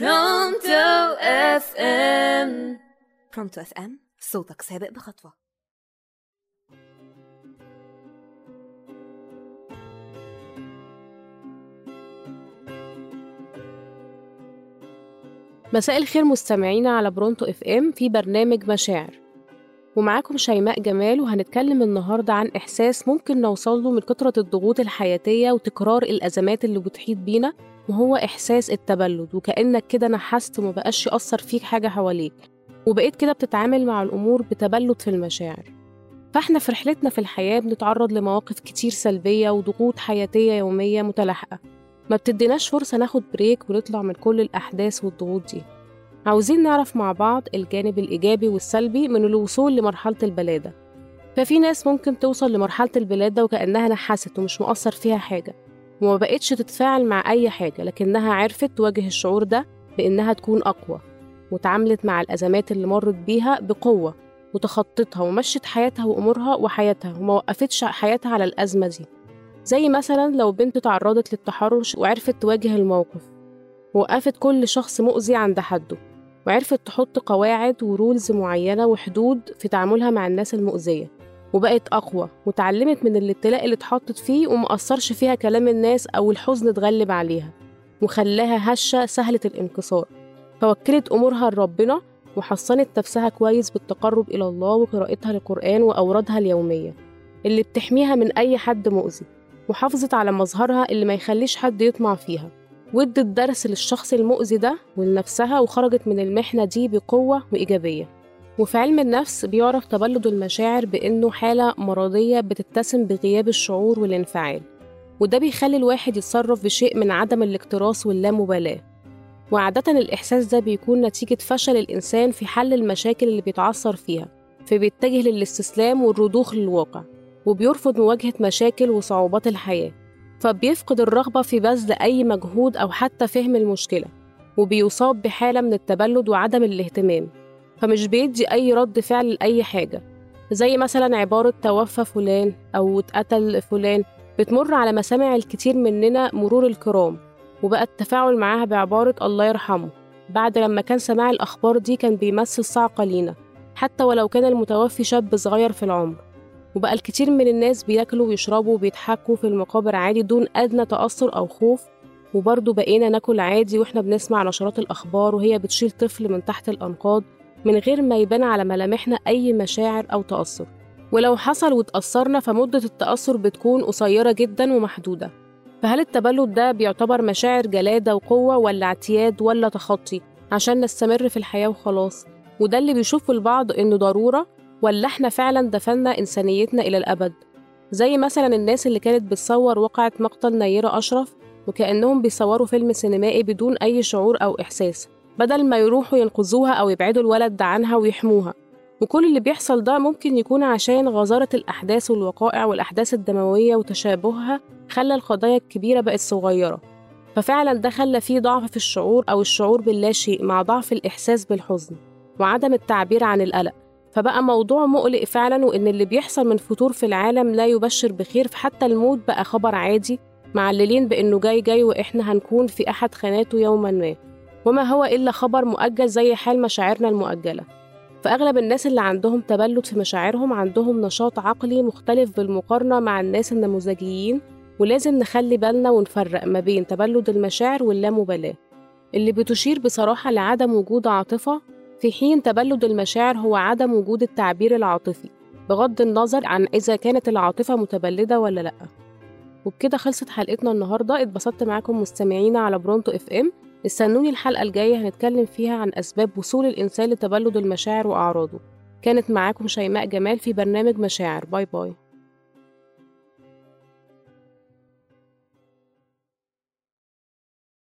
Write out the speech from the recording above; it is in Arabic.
برونتو FM برونتو FM صوتك سابق بخطوة. مساء الخير مستمعينا على برونتو FM في برنامج مشاعر. ومعاكم شيماء جمال وهنتكلم النهاردة عن إحساس ممكن نوصل له من كثرة الضغوط الحياتية وتكرار الأزمات اللي بتحيط بينا وهو إحساس التبلد وكأنك كده نحست ومبقاش يأثر فيك حاجة حواليك وبقيت كده بتتعامل مع الأمور بتبلد في المشاعر. فإحنا في رحلتنا في الحياة بنتعرض لمواقف كتير سلبية وضغوط حياتية يومية متلاحقة. ما بتديناش فرصة ناخد بريك ونطلع من كل الأحداث والضغوط دي. عاوزين نعرف مع بعض الجانب الإيجابي والسلبي من الوصول لمرحلة البلادة. ففي ناس ممكن توصل لمرحلة البلادة وكأنها نحست ومش مؤثر فيها حاجة. وما بقتش تتفاعل مع أي حاجة لكنها عرفت تواجه الشعور ده بإنها تكون أقوى وتعاملت مع الأزمات اللي مرت بيها بقوة وتخطتها ومشت حياتها وأمورها وحياتها وما وقفتش حياتها على الأزمة دي. زي مثلا لو بنت تعرضت للتحرش وعرفت تواجه الموقف ووقفت كل شخص مؤذي عند حده وعرفت تحط قواعد ورولز معينة وحدود في تعاملها مع الناس المؤذية. وبقت أقوى وتعلمت من الابتلاء اللي اتحطت فيه ومأثرش فيها كلام الناس أو الحزن اتغلب عليها وخلاها هشة سهلة الانكسار. فوكلت أمورها لربنا وحصنت نفسها كويس بالتقرب إلى الله وقراءتها للقرآن وأورادها اليومية اللي بتحميها من أي حد مؤذي وحافظت على مظهرها اللي ما يخليش حد يطمع فيها. وادت درس للشخص المؤذي ده ولنفسها وخرجت من المحنة دي بقوة وإيجابية. وفي علم النفس بيعرف تبلد المشاعر بإنه حالة مرضية بتتسم بغياب الشعور والانفعال وده بيخلي الواحد يتصرف بشيء من عدم الاكتراث واللامبالاة. وعادة الإحساس ده بيكون نتيجة فشل الإنسان في حل المشاكل اللي بيتعثر فيها فبيتجه للاستسلام والرضوخ للواقع وبيرفض مواجهة مشاكل وصعوبات الحياة. فبيفقد الرغبة في بذل أي مجهود أو حتى فهم المشكلة وبيصاب بحالة من التبلد وعدم الاهتمام. فمش بيدي أي رد فعل لأي حاجة. زي مثلا عبارة توفى فلان أو اتقتل فلان بتمر على مسامع الكتير مننا مرور الكرام وبقى التفاعل معاها بعبارة الله يرحمه بعد لما كان سماع الأخبار دي كان بيمثل صعقة لينا حتى ولو كان المتوفي شاب صغير في العمر. وبقى الكتير من الناس بياكلوا ويشربوا وبيضحكوا في المقابر عادي دون أدنى تأثر أو خوف. وبرضه بقينا ناكل عادي وإحنا بنسمع نشرات الأخبار وهي بتشيل طفل من تحت الأنقاض. من غير ما يبان على ملامحنا أي مشاعر أو تأثر. ولو حصل وتأثرنا فمدة التأثر بتكون قصيرة جدا ومحدودة. فهل التبلد ده بيعتبر مشاعر جلادة وقوة ولا اعتياد ولا تخطي؟ عشان نستمر في الحياة وخلاص. وده اللي بيشوفه البعض إنه ضرورة ولا إحنا فعلا دفنا إنسانيتنا إلى الأبد؟ زي مثلا الناس اللي كانت بتصور وقعة مقتل نيرة أشرف وكأنهم بيصوروا فيلم سينمائي بدون أي شعور أو إحساس. بدل ما يروحوا ينقذوها أو يبعدوا الولد عنها ويحموها. وكل اللي بيحصل ده ممكن يكون عشان غزارة الأحداث والوقائع والأحداث الدموية وتشابهها خلى القضايا الكبيرة بقت صغيرة. ففعلا ده خلى فيه ضعف في الشعور أو الشعور باللاشيء مع ضعف الإحساس بالحزن وعدم التعبير عن القلق. فبقى موضوع مقلق فعلا وإن اللي بيحصل من فتور في العالم لا يبشر بخير. فحتى الموت بقى خبر عادي معللين بإنه جاي جاي وإحنا هنكون في أحد خاناته يوما ما. وما هو إلا خبر مؤجل زي حال مشاعرنا المؤجلة. فأغلب الناس اللي عندهم تبلد في مشاعرهم عندهم نشاط عقلي مختلف بالمقارنة مع الناس النموذجيين ولازم نخلي بالنا ونفرق ما بين تبلد المشاعر واللامبالاة. اللي بتشير بصراحة لعدم وجود عاطفة في حين تبلد المشاعر هو عدم وجود التعبير العاطفي بغض النظر عن إذا كانت العاطفة متبلدة ولا لأ. وبكده خلصت حلقتنا النهاردة. اتبسطت معاكم مستمعينا على برونتو إف إم. استنوني الحلقة الجاية هنتكلم فيها عن أسباب وصول الإنسان لتبلد المشاعر وأعراضه. كانت معاكم شيماء جمال في برنامج مشاعر. bye bye.